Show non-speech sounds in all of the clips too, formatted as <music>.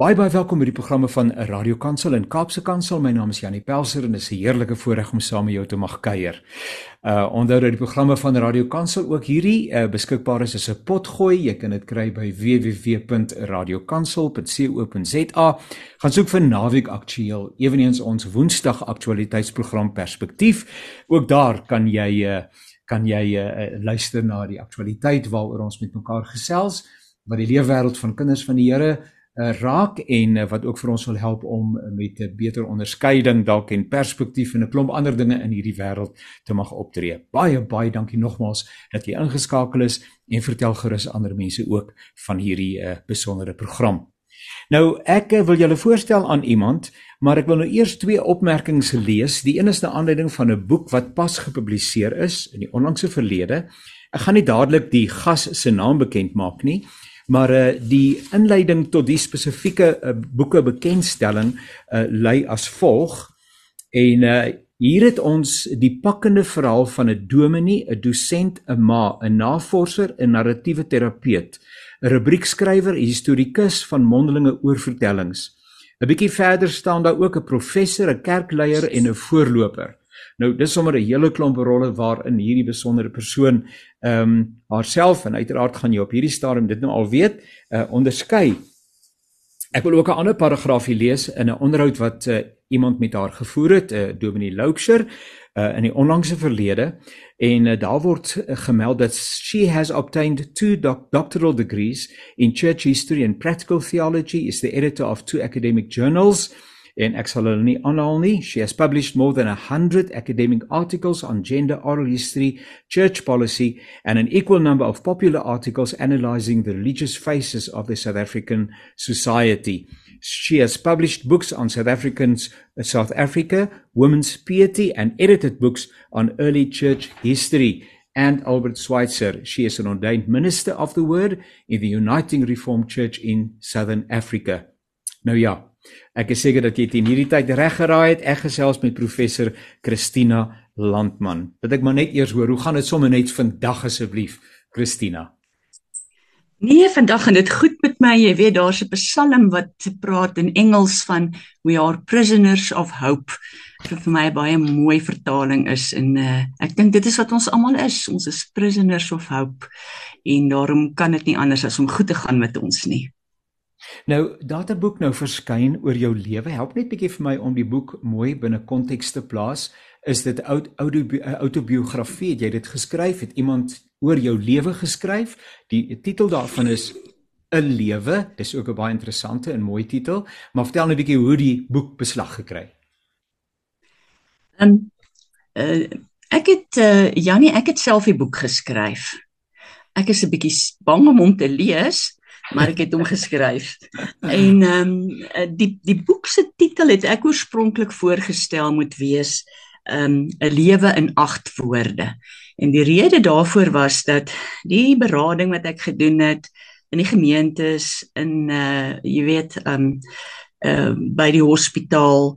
Baie baie welkom by die programme van Radio Kansel en Kaapse Kansel. My naam is Janie Pelser en dit is 'n heerlike voorreg om saam met jou te mag kuier. Uh onthou dat die programme van Radio Kansel ook hierdie uh, beskikbaar is as 'n potgooi. Jy kan dit kry by www.radiokansel.co.za. Gaan soek vir Naweek Aktueel, eweniens ons Woensdag aktualiteitsprogram Perspektief. Ook daar kan jy uh kan jy uh, luister na die aktualiteit waaroor ons met mekaar gesels wat die leefwêreld van kinders van die Here raak en uh, wat ook vir ons wil help om uh, met 'n beter onderskeiding dalk en perspektief en 'n klomp ander dinge in hierdie wêreld te mag optree. Baie baie dankie nogmaals dat jy ingeskakel is en vertel gerus ander mense ook van hierdie uh, besondere program. Nou ek wil julle voorstel aan iemand, maar ek wil nou eers twee opmerkings lees. Die een is 'n aanleiding van 'n boek wat pas gepubliseer is in die onlangse verlede. Ek gaan nie dadelik die gas se naam bekend maak nie, maar uh, die inleiding tot die spesifieke uh, boeke bekendstelling uh, lei as volg en uh, hier het ons die pakkende verhaal van 'n dominee, 'n dosent, 'n ma, 'n navorser, 'n narratiewe terapeut, 'n rubriekskrywer, 'n historikus van mondelinge oorvertellings. 'n Bietjie verder staan daar ook 'n professor, 'n kerkleier en 'n voorloper. Nou dis sommer 'n hele klomp rolle waarin hierdie besondere persoon ehm um, haarself en uiteraard gaan jy op hierdie stadium dit nou al weet, uh onderskei. Ek wil ook 'n ander paragraafie lees in 'n onderhoud wat uh, iemand met haar gevoer het, uh, Dominee Loukser, uh in die onlangse verlede en uh, daar word uh, gemeld dat she has obtained two doc doctoral degrees in church history and practical theology is the editor of two academic journals en hulle nie. She has published more than 100 academic articles on gender, oral history, church policy and an equal number of popular articles analyzing the religious faces of the South African society. She has published books on South Africans uh, South Africa, women's piety and edited books on early church history. And Albert Schweitzer, she is an ordained minister of the word in the Uniting Reformed Church in Southern Africa. Nou ja, Ek is seker dat jy in hierdie tyd reg geraai het. Ek gesels met professor Christina Landman. Dit ek maar net eers hoor, hoe gaan dit sommer net vandag asseblief, Christina? Nee, vandag gaan dit goed met my. Jy weet daar's 'n Psalm wat praat in Engels van we are prisoners of hope. Dit vir my 'n baie mooi vertaling is en uh, ek dink dit is wat ons almal is. Ons is prisoners of hope en daarom kan dit nie anders as om goed te gaan met ons nie. Nou, daardie boek nou verskyn oor jou lewe. Help net bietjie vir my om die boek mooi binne konteks te plaas. Is dit 'n autobiografie? Het jy dit geskryf? Het iemand oor jou lewe geskryf? Die titel daarvan is 'n lewe. Dis ook 'n baie interessante en mooi titel. Maar vertel net bietjie hoe die boek beslag gekry. Ehm um, uh, ek het uh, Jannie, ek het self die boek geskryf. Ek is 'n bietjie bang om hom te lees maar ek het hom geskryf. En ehm um, die die boek se titel het ek oorspronklik voorgestel moet wees ehm um, 'n lewe in 8 woorde. En die rede daarvoor was dat die berading wat ek gedoen het in die gemeentes in uh jy weet ehm um, uh by die hospitaal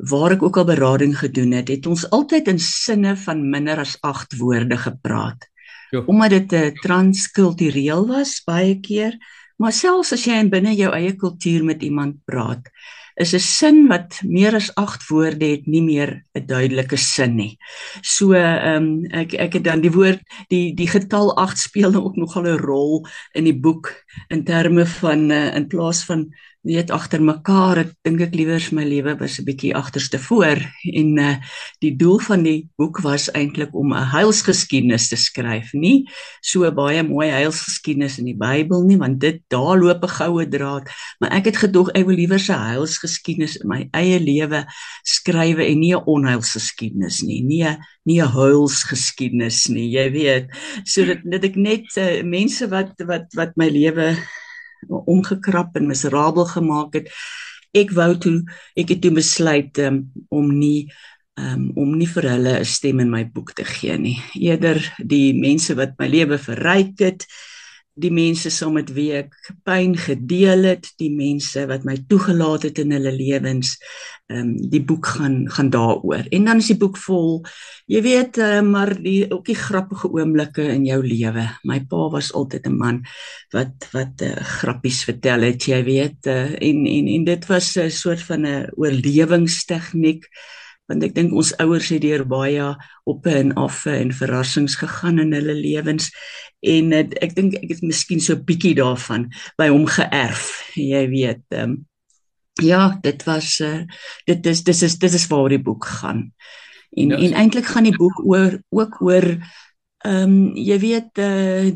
waar ek ook al berading gedoen het, het ons altyd in sinne van minder as 8 woorde gepraat. Jo. Omdat dit 'n uh, transkultureel was baie keer. Maar selfs as jy in binne jou eie kultuur met iemand praat, is 'n sin wat meer as 8 woorde het nie meer 'n duidelike sin nie. So ehm um, ek ek het dan die woord die die getal 8 speel nou ook nogal 'n rol in die boek in terme van uh, in plaas van weet agter mekaar ek dink ek liewer my lewe was 'n bietjie agterste voor en uh, die doel van die boek was eintlik om 'n heilsgeskiedenis te skryf nie so baie mooi heilsgeskiedenis in die Bybel nie want dit daar loop 'n goue draad maar ek het gedog ek wil liewer se heilsgeskiedenis in my eie lewe skrywe en nie 'n onheilsgeskiedenis nie nie nie 'n heilsgeskiedenis nie jy weet. Sodat dit ek net uh, mense wat wat wat my lewe omgekrap en miserabel gemaak het. Ek wou toe ek het toe besluit um, om nie um, om nie vir hulle 'n stem in my boek te gee nie. Eerder die mense wat my lewe verryk het die mense saam met wie ek pyn gedeel het, die mense wat my toegelaat het in hulle lewens. Ehm um, die boek gaan gaan daaroor. En dan is die boek vol, jy weet, uh, maar die ook die grappige oomblikke in jou lewe. My pa was altyd 'n man wat wat uh, grappies vertel het, jy weet, uh, en en en dit was 'n soort van 'n oorlewingstegniek want ek dink ons ouers het deur baie op en af en verrassings gegaan in hulle lewens. En het, ek dink ek het miskien so 'n bietjie daarvan by hom geërf jy weet um, ja dit was uh, dit is dis is dit is waar die boek gaan. En ja, en eintlik gaan die boek oor ook oor ehm um, jy weet uh,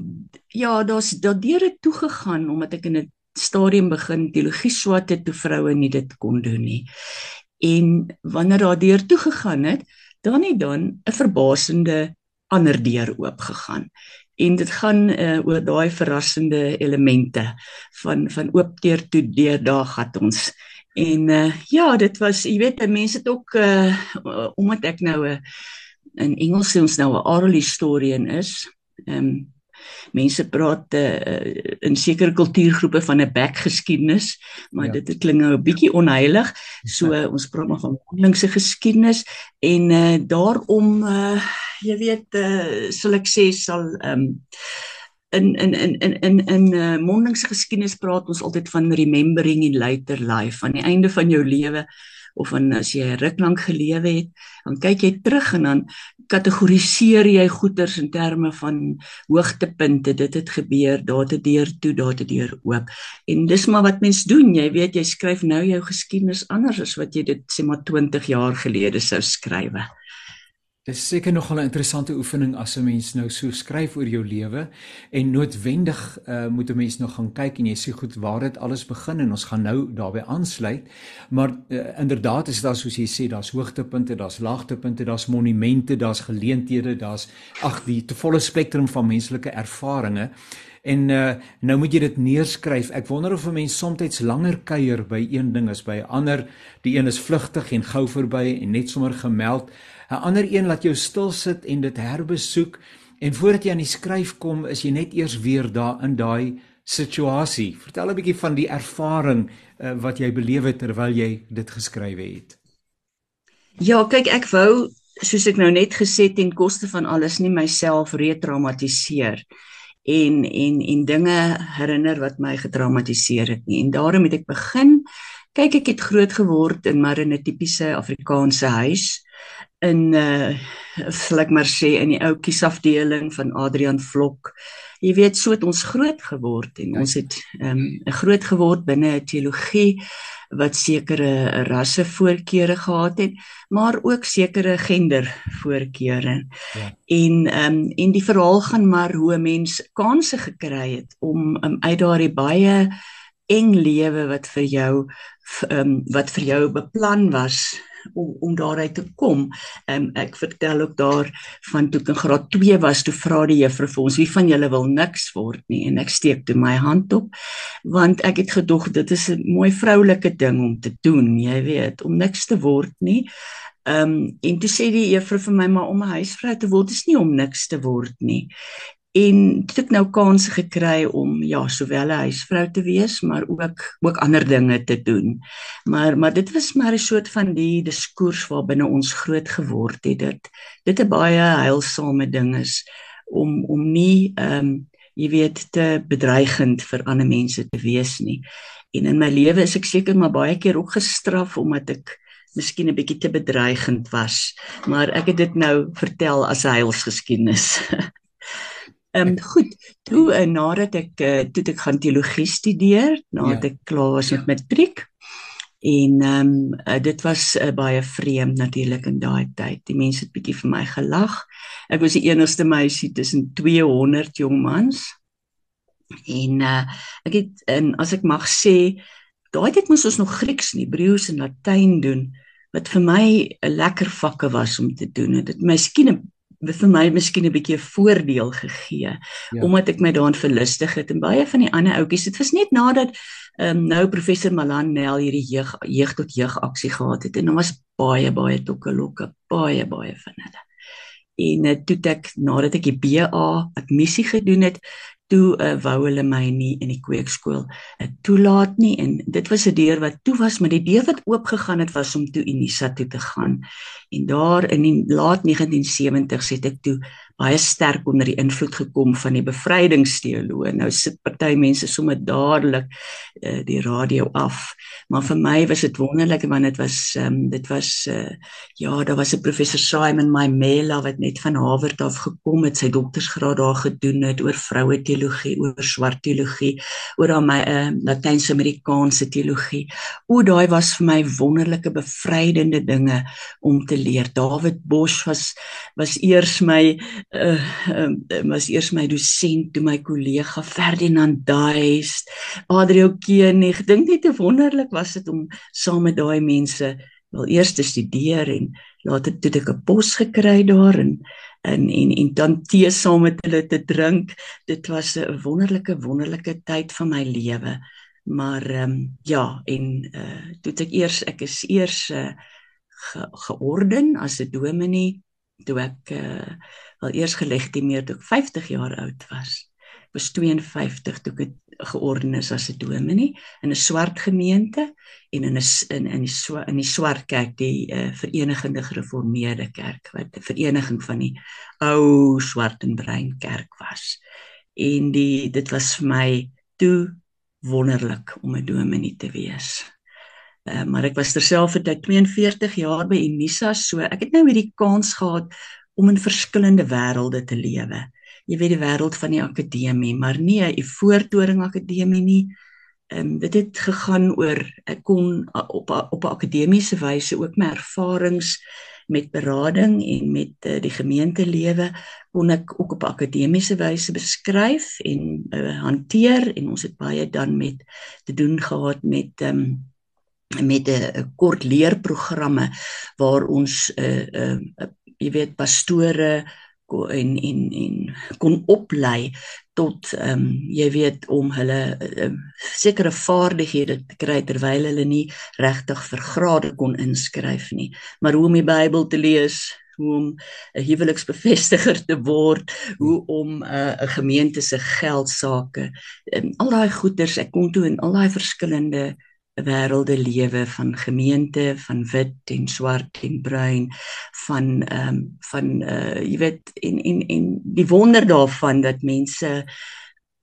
ja daar's daardeur toe gegaan omdat ek in 'n stadium begin teologie swat het toe vroue nie dit kon doen nie en wanneer daar deur toe gegaan het dan het dan 'n verbasende ander deur oop gegaan en dit gaan uh, oor daai verrassende elemente van van oop deur toe deur daar gat ons. En uh, ja dit was jy weet mense het ook uh, omdat ek nou 'n in Engels sê ons nou 'n oral historian is ehm um, Mense praat uh, in sekere kultuurgroepe van 'n bekgeskiedenis, maar ja. dit klink nou 'n bietjie onheilig. So uh, ons praat maar van mondelingse geskiedenis en uh, daarom uh, jy weet uh, sal ek sê sal um, in in in in in in uh, mondelingse geskiedenis praat ons altyd van remembering in later life, aan die einde van jou lewe of dan as jy ruk lank gelewe het, dan kyk jy terug en dan kategoriseer jy goeters in terme van hoogtepunte. Dit het gebeur, daar 'n deur toe, daar 'n deur oop. En dis maar wat mens doen. Jy weet, jy skryf nou jou geskiedenis anders as wat jy dit sê maar 20 jaar gelede sou skrywe. Dis seker nogal 'n interessante oefening as 'n mens nou so skryf oor jou lewe en noodwendig uh, moet 'n mens nog gaan kyk en jy sê goed waar dit alles begin en ons gaan nou daarbey aansluit. Maar uh, inderdaad is daar soos jy sê daar's hoogtepunte, daar's laagtepunte, daar's monumente, daar's geleenthede, daar's ag die te volle spektrum van menslike ervarings. En uh, nou moet jy dit neerskryf. Ek wonder of 'n mens soms langer kuier by een ding as by 'n ander. Die een is vlugtig en gou verby en net sommer gemeld. 'n ander een laat jou stil sit en dit herbesoek en voordat jy aan die skryf kom is jy net eers weer daar in daai situasie. Vertel 'n bietjie van die ervaring uh, wat jy beleef het terwyl jy dit geskryf het. Ja, kyk ek wou soos ek nou net gesê ten koste van alles nie myself retraumatiseer en en en dinge herinner wat my getraumatiseer het nie. En daarom het ek begin kyk ek het groot geword in maar in 'n tipiese Afrikaanse huis in uh sal ek maar sê in die ou kiesafdeling van Adrian Vlok. Jy weet so het ons groot geword en ons het ehm um, groot geword binne 'n teologie wat sekere rasse voorkeure gehad het, maar ook sekere gender voorkeure. Ja. En ehm um, en die verhaal gaan maar hoe 'n mens kansse gekry het om um, uit daardie baie eng lewe wat vir jou ehm um, wat vir jou beplan was om om daaruit te kom. Ehm um, ek vertel ook daar van toe ek in graad 2 was, toe vra die juffrou vir ons wie van julle wil niks word nie en ek steek toe my hand op want ek het gedog dit is 'n mooi vroulike ding om te doen, jy weet, om niks te word nie. Ehm um, en toe sê die juffrou vir my maar om 'n huisvrou te word is nie om niks te word nie en het ek nou kans gekry om ja sowel 'n huisvrou te wees maar ook ook ander dinge te doen. Maar maar dit was maar 'n soort van die diskurs waarbinne ons groot geword het dit dit 'n baie heilsame ding is om om nie ehm um, jy weet te bedreigend vir ander mense te wees nie. En in my lewe is ek seker maar baie keer ook gestraf omdat ek miskien 'n bietjie te bedreigend was, maar ek het dit nou vertel as 'n heilsgeskiedenis. <laughs> Ehm um, goed, toe uh, nadat ek uh, toe ek gaan teologie studeer, nadat ja. ek klaar was met ja. matriek. En ehm um, uh, dit was uh, baie vreemd natuurlik in daai tyd. Die mense het bietjie vir my gelag. Ek was die enigste meisie tussen 200 jong mans. En uh, ek het en as ek mag sê, daai tyd moes ons nog Grieks en Hebreëus en Latyn doen wat vir my 'n lekker vakke was om te doen. Dit miskien 'n vir my miskien 'n bietjie voordeel gegee ja. omdat ek my daarin verlustig het en baie van die ander ouetjies dit was net nadat ehm um, nou professor Malan Nel hierdie jeug jeug tot jeug aksie gehad het en daar was baie baie tokkelokke baie baie van hulle en uh, toe ek nadat ek die BA admissie gedoen het toe uh, wou hulle my nie in die kweekskool uh, toelaat nie en dit was 'n deur wat toe was maar die deur wat oop gegaan het was om toe Unisa toe te gaan. En daar in die laat 1970s het ek toe baie sterk onder die invloed gekom van die bevrydingsteoloë. Nou sit party mense sommer dadelik uh, die radio af. Maar vir my was dit wonderlik want dit was um, dit was uh, ja, daar was 'n professor Simon Maimela wat net van Harvard af gekom het, sy doktorsgraad daar gedoen het oor vroue teologie, oor swart teologie, oor aan my uh, Latyns-Amerikaanse teologie. O, daai was vir my wonderlike bevrydende dinge om te leer. David Bosch was was eers my uh, uh was eers my dosent toe my kollega Ferdinand Duis, Adriel Keenig. Dink net hoe wonderlik was dit om saam met daai mense wel eers te studeer en later toe ek 'n pos gekry daar en en en en dan tee saam met hulle te drink. Dit was 'n wonderlike wonderlike tyd van my lewe. Maar ehm um, ja, en uh toe ek eers ek is eers uh ge, georden as 'n dominee toe ek uh wel eers gelegitimeer toe ek 50 jaar oud was. Ek was 52 toe ek georden is as 'n dominee in 'n swart gemeente en in 'n in in die in die swart kerk die uh, verenigende gereformeerde kerk wat 'n vereniging van die ou swart en bruin kerk was. En die dit was vir my toe wonderlik om 'n dominee te wees. Uh, maar ek was terselfdertyd 42 jaar by Unisa so ek het nou hierdie kans gehad om in verskillende wêrelde te lewe. Jy weet die wêreld van die akademie, maar nie 'n voortoring akademie nie. Ehm um, dit het gegaan oor ek kon op op 'n akademiese wyse ook my ervarings met berading en met uh, die gemeentelewe kon ek ook op akademiese wyse beskryf en uh, hanteer en ons het baie dan met te doen gehad met ehm um, met 'n kort leerprogramme waar ons 'n uh, 'n uh, jy weet pastore en en en kon oplei tot ehm um, jy weet om hulle um, sekere vaardighede te kry terwyl hulle nie regtig vir grade kon inskryf nie. Maar hoe om die Bybel te lees hoe om 'n huweliksbevestiger te word hoe om uh, 'n gemeente se geld sake um, al daai goeders ek kon toe in al daai verskillende wêrelde lewe van gemeente van wit en swart en bruin van ehm um, van uh jy weet en en en die wonder daarvan dat mense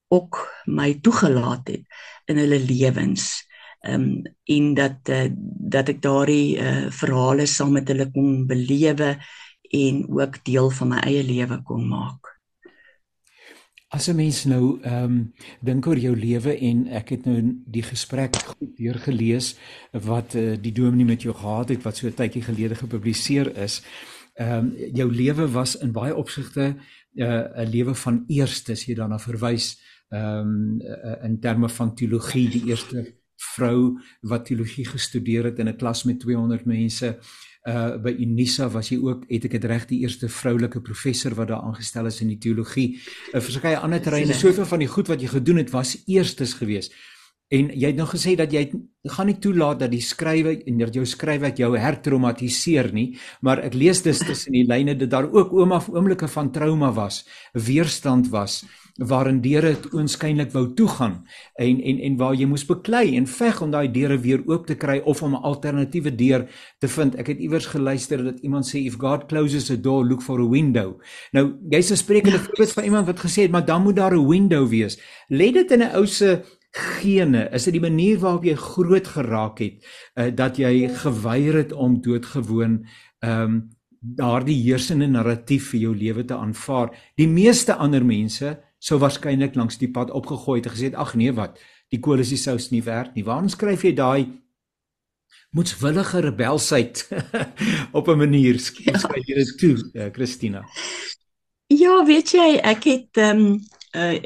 ook my toegelaat het in hulle lewens ehm um, en dat uh, dat ek daardie uh verhale saam met hulle kon belewe en ook deel van my eie lewe kon maak. As 'n mens nou ehm um, dink oor jou lewe en ek het nou die gesprek goed deurgelees wat uh, die dominee met jou gehad het wat so 'n tydjie gelede gepubliseer is. Ehm um, jou lewe was in baie opsigte eh, 'n uh, lewe van eerstes jy daarna verwys ehm um, uh, in terme van teologie die eerste vrou wat teologie gestudeer het in 'n klas met 200 mense uh by Unisa was jy ook het ek dit reg die eerste vroulike professor wat daar aangestel is in die teologie. 'n uh, Verskeie ander terreine, soveel van die goed wat jy gedoen het was eerstes geweest. En jy het nou gesê dat jy gaan nie toelaat dat die skrywe en dat jou skrywe jou hertraumatiseer nie, maar ek lees dus tussen die lyne dat daar ook ouma oomblikke van trauma was, weerstand was waarin deure oënskynlik wou toegaan en en en waar jy moes beklei en veg om daai deure weer oop te kry of om 'n alternatiewe deur te vind. Ek het iewers geluister dat iemand sê if God closes a door, look for a window. Nou, jy's 'n sprekende voorbeeld van iemand wat gesê het, maar dan moet daar 'n window wees. Lê dit in 'n ou se gene, is dit die manier waarop jy groot geraak het, uh, dat jy geweier het om doodgewoon ehm um, daardie heersende narratief vir jou lewe te aanvaar. Die meeste ander mense sou waarskynlik langs die pad opgegooi het en gesê het ag nee wat die kool is die sous nie werd nie. Waarom skryf jy daai moedswillige rebelsheid <laughs> op 'n manier skryf jy dit toe, uh, Christina? Ja, weet jy, ek het ehm um, uh,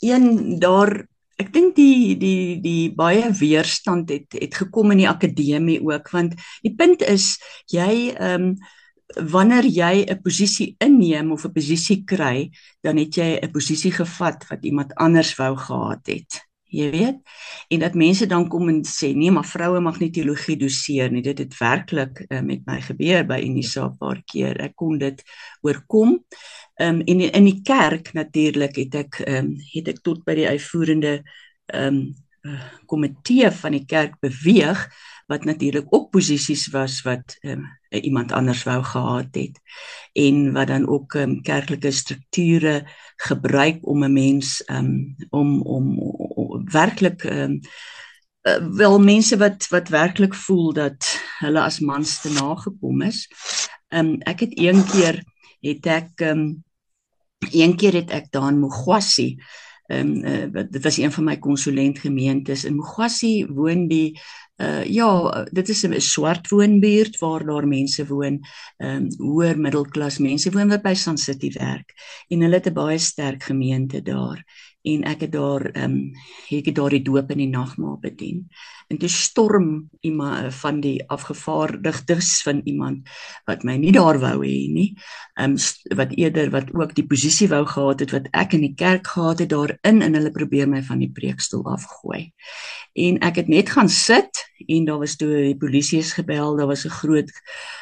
een daar ek dink die die die baie weerstand het het gekom in die akademie ook want die punt is jy ehm um, wanneer jy 'n posisie inneem of 'n posisie kry, dan het jy 'n posisie gevat wat iemand anders wou gehad het. jy weet en dat mense dan kom en sê nee maar vroue mag nie teologie doseer nie dit het werklik uh, met my gebeur by Unisa 'n paar keer ek kon dit oorkom um, en in die kerk natuurlik het ek um, het ek tot by die uitvoerende um, komitee van die kerk beweeg wat natuurlik ook posisies was wat um, iemand anders wou gehad het en wat dan ook um, kerklike strukture gebruik om 'n mens um, om om, om werklik um, uh, wel mense wat wat werklik voel dat hulle as mans te nagekom is. Um, ek het een keer het ek um, een keer het ek daar in Mogwassi ehm um, uh, dit was een van my konsulentgemeentes in Mogwassi woon die uh ja, dit is 'n swart woonbuurt waar daar mense woon, ehm um, hoër middelklas mense woon wat by Sun City werk. En hulle het 'n baie sterk gemeente daar. En ek het daar ehm um, ek het daar die doop in die nagmaal bedien en toe storm iemand van die afgevaardigdes van iemand wat my nie daar wou hê nie. Um, wat eerder wat ook die posisie wou gehad het wat ek in die kerk gehad het daarin en hulle probeer my van die preekstoel afgooi. En ek het net gaan sit en daar was toe die polisie is gebel daar was 'n groot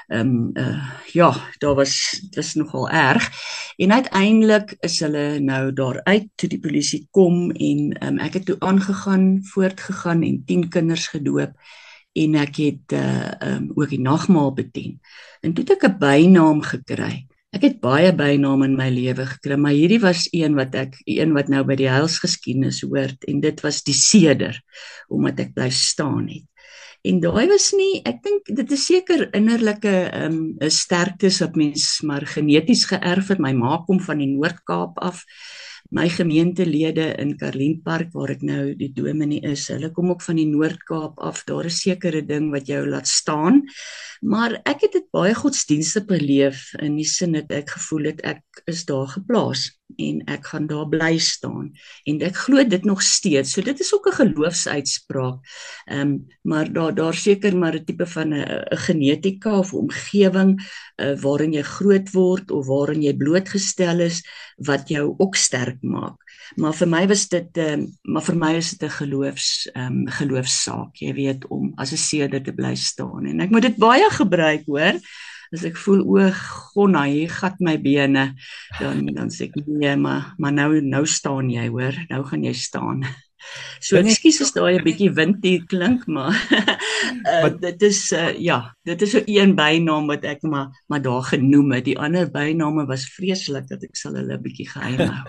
ehm um, uh, ja daar was dis nogal erg. En uiteindelik is hulle nou daar uit toe die polisie kom en um, ek het toe aangegaan voortgegaan en 10 kinders kinders gedoop en ek het uh um ook die nagmaal bedien. En toe het ek 'n bynaam gekry. Ek het baie byname in my lewe gekry, maar hierdie was een wat ek een wat nou by die heilsgeskiedenis hoort en dit was die seder omdat ek bly staan het. En daai was nie, ek dink dit is seker innerlike um 'n sterktes wat mens maar geneties geërf het. My ma kom van die Noord-Kaap af my gemeentelede in Karlienpark waar ek nou die dominee is. Hulle kom ook van die Noord-Kaap af. Daar is sekere ding wat jou laat staan. Maar ek het dit baie godsdienstig beleef in die sin dat ek gevoel het ek is daar geplaas en ek gaan daar bly staan en ek glo dit nog steeds. So dit is ook 'n geloofsuitspraak. Ehm um, maar daar daar seker maar 'n tipe van 'n genetika of omgewing uh, waarin jy groot word of waarin jy blootgestel is wat jou ook sterk maak. Maar vir my was dit ehm um, maar vir my is dit 'n geloofs ehm um, geloofsaak, jy weet om as 'n seeder te bly staan en ek moet dit baie gebruik, hoor as ek voel o gonna hier gat my bene dan dan sê ek nee maar maar nou nou staan jy hoor. Nou gaan jy staan So ekskuus as daai 'n bietjie wind hier klink, maar <laughs> uh, dit is uh, ja, dit is so een bynaam wat ek maar maar daar genoem het. Die ander byname was vreeslik dat ek sal hulle 'n bietjie geheim hou.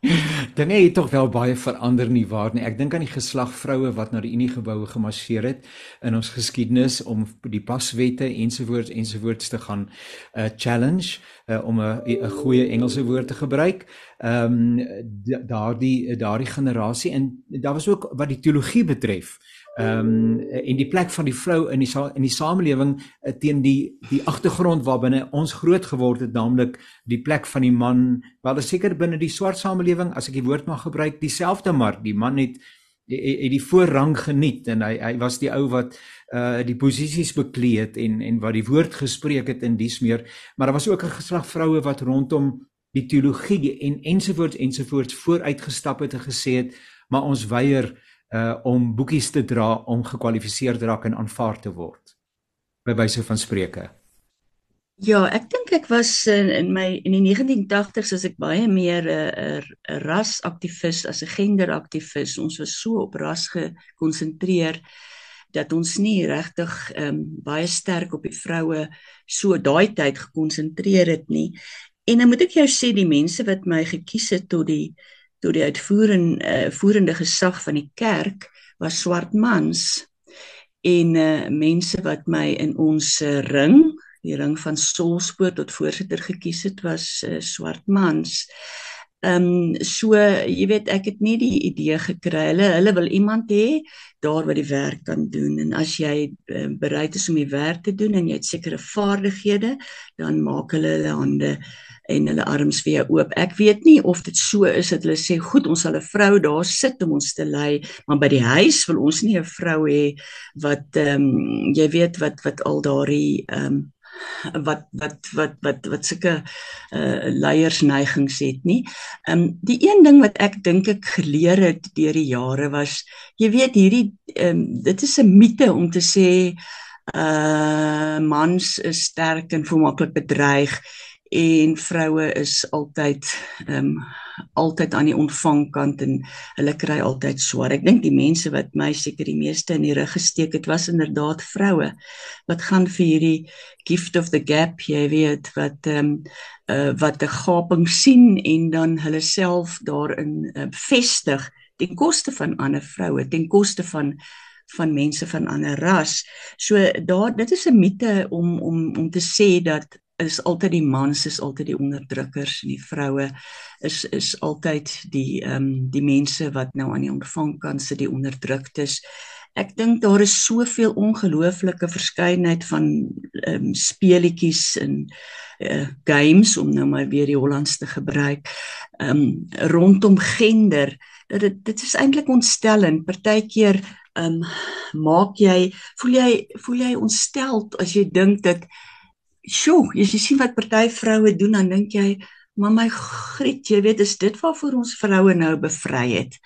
<laughs> Dinge het tog wel baie verander nie waar nie. Ek dink aan die geslag vroue wat na die Unie geboue gemarseer het in ons geskiedenis om die paswette ensovoorts ensovoorts te gaan uh, challenge uh, om 'n 'n goeie Engelse woord te gebruik. Ehm um, daardie daardie generasie en daar was ook wat die teologie betref. Ehm um, en die plek van die vrou in die in die samelewing uh, teen die die agtergrond waarbinne ons groot geword het, naamlik die plek van die man. Wel seker binne die swart samelewing, as ek die woord mag gebruik, dieselfde maar die man het het die voorrang geniet en hy hy was die ou wat uh die posisies bekleed het en en wat die woord gespreek het in dies meer maar daar was ook 'n geslag vroue wat rondom die teologie en ensovoorts ensovoorts vooruitgestap het en gesê het maar ons weier uh om boekies te dra om gekwalifiseer te raak en aanvaar te word. By wyse van spreuke Ja, ek dink ek was in, in my in die 1980s as ek baie meer 'n uh, 'n uh, rasaktivis as 'n genderaktivis. Ons was so op ras gekonsentreer dat ons nie regtig um, baie sterk op die vroue so daai tyd gekonsentreer het nie. En dan moet ek jou sê die mense wat my gekies het tot die tot die uitvoerende uh, voerende gesag van die kerk was swart mans en uh, mense wat my in ons ring die ring van Solspoort tot voorsitter gekies het was uh, swart mans. Ehm um, so jy weet ek het nie die idee gekry hulle hulle wil iemand hê daar wat die werk kan doen en as jy uh, bereid is om die werk te doen en jy het sekere vaardighede dan maak hulle hulle hande en hulle arms vir jou oop. Ek weet nie of dit so is dat hulle sê goed ons sal 'n vrou daar sit om ons te lei, maar by die huis wil ons nie 'n vrou hê wat ehm um, jy weet wat wat al daardie ehm um, wat wat wat wat wat sulke uh leiersneigings het nie. Ehm um, die een ding wat ek dink ek geleer het deur die jare was jy weet hierdie ehm um, dit is 'n mite om te sê uh mans is sterk en vermaaklik bedreig en vroue is altyd ehm um, altyd aan die ontvangkant en hulle kry altyd swaar. Ek dink die mense wat my seker die meeste in die rug gesteek het was inderdaad vroue wat gaan vir hierdie gift of the gap jy weet wat ehm um, uh, wat 'n gaping sien en dan hulle self daarin uh, vestig ten koste van ander vroue, ten koste van van mense van ander ras. So daar dit is 'n mite om om om te sê dat is altyd die mans is altyd die onderdrukkers en die vroue is is altyd die ehm um, die mense wat nou aan die ontvangkant sit die onderdruktes. Ek dink daar is soveel ongelooflike verskeidenheid van ehm um, speletjies en uh, games om nou maar weer die Hollandse gebruik ehm um, rondom gender. Dit dit is eintlik ontstellend. Partykeer ehm um, maak jy voel jy voel jy ontsteld as jy dink dat sjoe, as jy sien wat party vroue doen, dan dink jy, maar my griet, jy weet, is dit waarvoor ons vroue nou bevry het.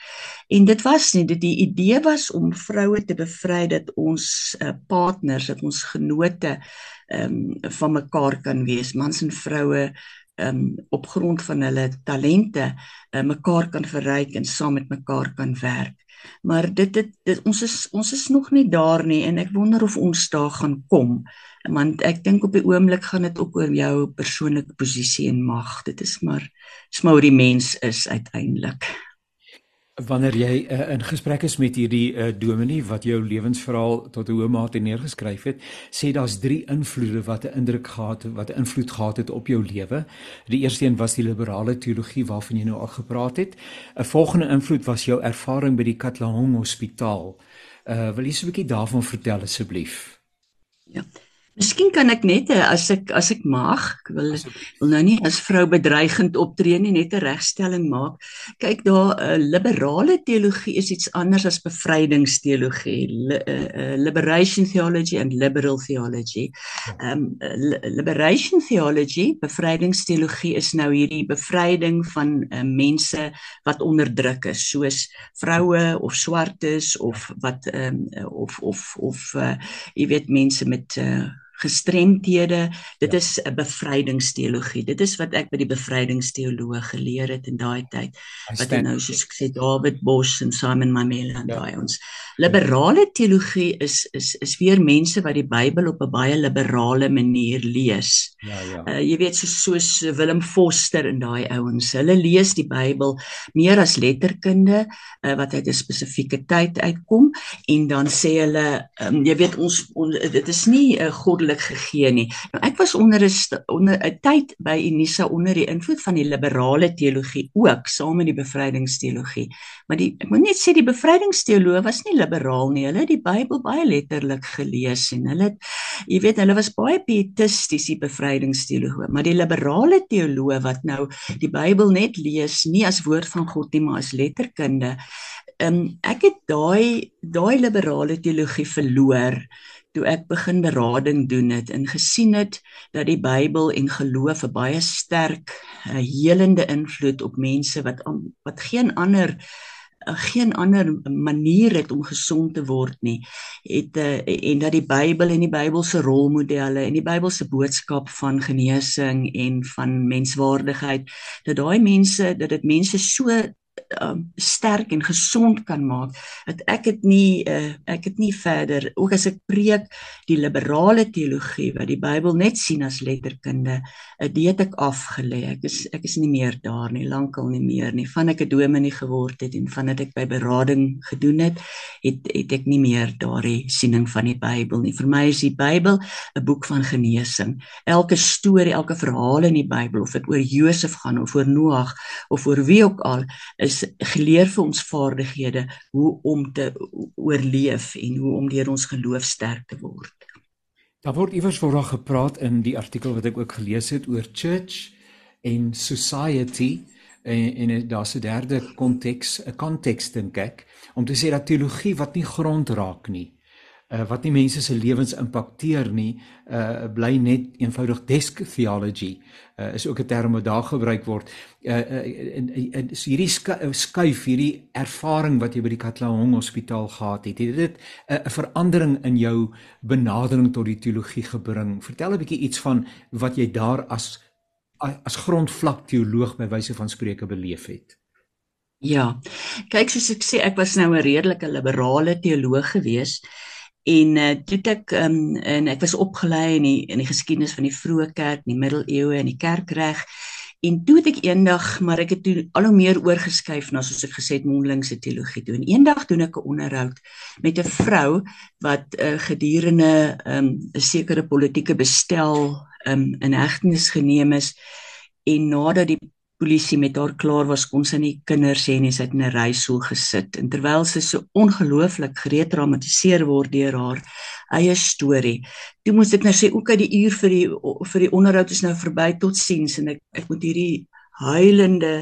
En dit was nie, dit die idee was om vroue te bevry dat ons uh, partners, dat ons genote ehm um, van mekaar kan wees, mans en vroue ehm um, op grond van hulle talente uh, mekaar kan verryk en saam met mekaar kan werk. Maar dit dit, dit ons is ons is nog nie daar nie en ek wonder of ons daar gaan kom want ek dink op die oomblik gaan dit ook oor jou persoonlike posisie en mag. Dit is maar dis maar hoe die mens is uiteindelik. Wanneer jy uh, in gesprek is met hierdie uh, dominee wat jou lewensverhaal tot 'n hoë mate neergeskryf het, sê daar's drie invloede wat 'n indruk gehad het, wat 'n invloed gehad het op jou lewe. Die eerste een was die liberale teologie waarvan jy nou al gepraat het. 'n Volgende invloed was jou ervaring by die Katlehong Hospitaal. Uh wil jy so 'n bietjie daarvan vertel asseblief? Ja. Miskien kan ek net eh, as ek as ek mag, ek wil wil nou nie as vrou bedreigend optree nie, net 'n regstelling maak. Kyk daar, 'n uh, eh, liberale teologie is iets anders as bevrydingsteologie. Li, uh, uh, liberation theology and liberal theology. Um li, liberation theology, bevrydingsteologie is nou hierdie bevryding van uh, mense wat onderdruk is, soos vroue of swartes of wat um of of of uh, jy weet mense met uh, gestremthede. Dit ja. is 'n bevrydingsteologie. Dit is wat ek by die bevrydingsteoloog geleer het in daai tyd. Wat nou soos ek sê David Bosch en Simon Mamela en ja. daai ons. Liberale teologie is is is weer mense wat die Bybel op 'n baie liberale manier lees. Ja ja. Uh, jy weet soos soos Willem Foster en daai ouens. Hulle lees die Bybel meer as letterkunde uh, wat uit 'n spesifieke tyd uitkom en dan sê hulle um, jy weet ons on, dit is nie 'n uh, goddelike onmiddellik gegee nie. Nou ek was onder 'n onder 'n tyd by Unisa onder die invloed van die liberale teologie ook saam met die bevrydingsteologie. Maar die ek moet net sê die bevrydingsteoloë was nie liberaal nie. Hulle het die Bybel baie letterlik gelees en hulle het jy weet hulle was baie pietisties die bevrydingsteoloë, maar die liberale teoloë wat nou die Bybel net lees nie as woord van God nie, maar as letterkunde. Um, ek het daai daai liberale teologie verloor toe ek begin berading doen het en gesien het dat die Bybel en geloof 'n baie sterk uh, helende invloed op mense wat wat geen ander uh, geen ander manier het om gesond te word nie het uh, en dat die Bybel en die Bybelse rolmodelle en die Bybelse boodskap van genesing en van menswaardigheid dat daai mense dat dit mense so um, sterk en gesond kan maak dat ek het nie uh, ek het nie verder ook as ek preek die liberale teologie wat die Bybel net sien as letterkunde uh, dit ek afgelê. Ek is ek is nie meer daar nie lankal nie meer nie. Van ek 'n dominee geword het en van dit ek by berading gedoen het het het ek nie meer daardie siening van die Bybel nie. Vir my is die Bybel 'n boek van genesing. Elke storie elke verhaal in die Bybel of dit oor Josef gaan of oor Noag of oor wie ook al is geleer vir ons vaardighede hoe om te oorleef en hoe om deur ons geloof sterk te word. Daar word iewers voor daar gepraat in die artikel wat ek ook gelees het oor church en society en en daar's 'n derde konteks, 'n konteks dink ek, om te sê dat teologie wat nie grond raak nie, uh, wat nie mense se lewens impakteer nie, uh, bly net eenvoudig desk theology. Uh, is ook 'n term wat daar gebruik word. Uh, uh, en, en is hierdie skuif hierdie ervaring wat jy by die Katlehong Hospitaal gehad het, het dit 'n uh, verandering in jou benadering tot die teologie gebring? Vertel 'n bietjie iets van wat jy daar as as grondvlak teoloog by wyse van spreuke beleef het. Ja. Kyk soos ek sê, ek was nou 'n redelike liberale teoloog gewees en uh, toe ek um, en ek was opgelei in die in die geskiedenis van die vroeë kerk, die middeleeue en die kerkreg. En toe het ek eendag, maar ek het toe al hoe meer oorgeskuif na soos ek gesê het mondelingse teologie toe. En eendag doen ek 'n onderhoud met 'n vrou wat uh, gedurende ehm, 'n um, sekere politieke bestel um, in hegtenis geneem is en nadat die polisie met haar klaar was kon sy nie kinders hê nie sy het in 'n reisool gesit. En terwyl sy so ongelooflik geretraumatiseer word deur haar eie storie toe moes ek nou sê ook uit die uur vir die vir die onderhoud is nou verby tot siens en ek ek moet hierdie huilende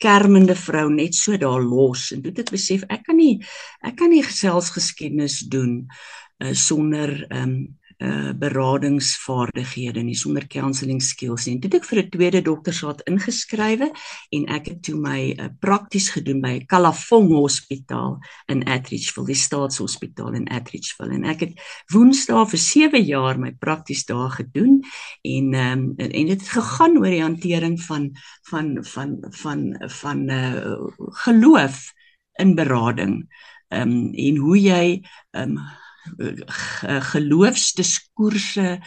kermende vrou net so daar los en toe het ek besef ek kan nie ek kan nie geselsgeskiedenis doen uh, sonder um, uh beradingsvaardighede nie sonder counselling skills nie. Dit ek vir 'n tweede doktorsgraad ingeskrywe en ek het toe my uh, prakties gedoen by Kalafong Hospitaal in Atteridgeville, die staatshospitaal in Atteridgeville en ek het Woensdae vir 7 jaar my prakties daar gedoen en um, en, en dit het gegaan oor die hantering van van van van van uh geloof in berading. Ehm um, en hoe jy ehm um, geloofsdiskoerse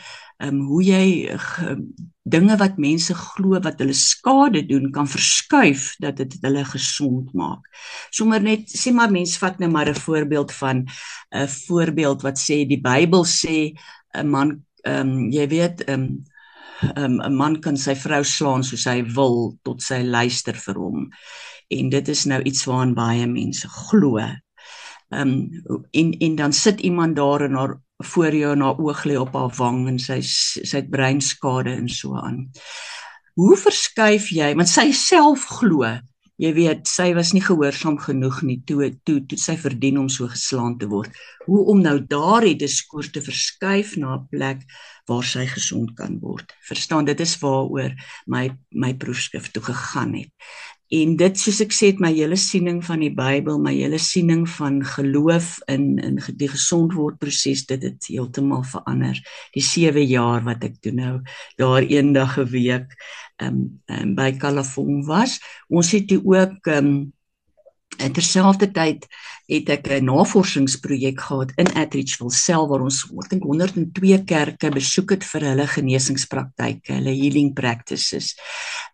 um, hoe jy ge, dinge wat mense glo wat hulle skade doen kan verskuif dat dit hulle gesond maak. Sommige net sê maar mense vat nou maar 'n voorbeeld van 'n voorbeeld wat sê die Bybel sê 'n man ehm um, jy weet ehm um, 'n um, man kan sy vrou slaan soos hy wil tot sy luister vir hom. En dit is nou iets waaraan baie mense glo. Ehm um, en en dan sit iemand daar en haar voor jou en haar oog lê op haar wang en sy sy het breinskade en so aan. Hoe verskuif jy want sy self glo Jy weet, sy was nie gehoorsaam genoeg nie toe toe toe sy verdien om so geslaan te word. Hoe om nou daardie diskurs te verskuif na 'n plek waar sy gesond kan word. Verstaan, dit is waaroor my my proefskrif toe gegaan het en dit soos ek sê my hele siening van die Bybel, my hele siening van geloof in in die gesondword proses dit het heeltemal verander. Die 7 jaar wat ek toe nou daar eendag 'n week um, um by Kalafong was. Ons het ook um En terselfdertyd het ek 'n navorsingsprojek gehad in Atteridgeville self waar ons ek dink 102 kerke besoek het vir hulle genesingspraktyke, hulle healing practices.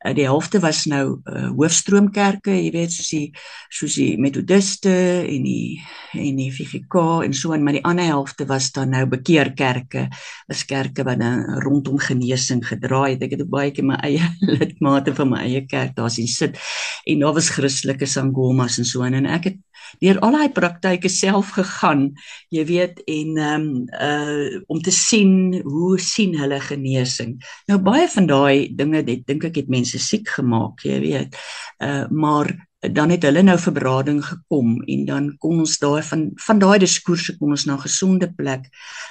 Uh, die helfte was nou uh, hoofstroomkerke, jy weet soos die soos die Methodiste en die en die VGK en so en maar die ander helfte was dan nou bekeerkerke, was kerke wat dan rondom genesing gedraai het. Ek het baie keer my eie <laughs> lidmate van my eie kerk daar sien sit en daar was Christelike sangomas en so en ek het deur al daai praktyke self gegaan jy weet en ehm um, uh om te sien hoe sien hulle genesing nou baie van daai dinge dit dink ek het mense siek gemaak jy weet uh maar dan het hulle nou vir berading gekom en dan kon ons daai van van daai diskoerse kom ons na 'n gesonde plek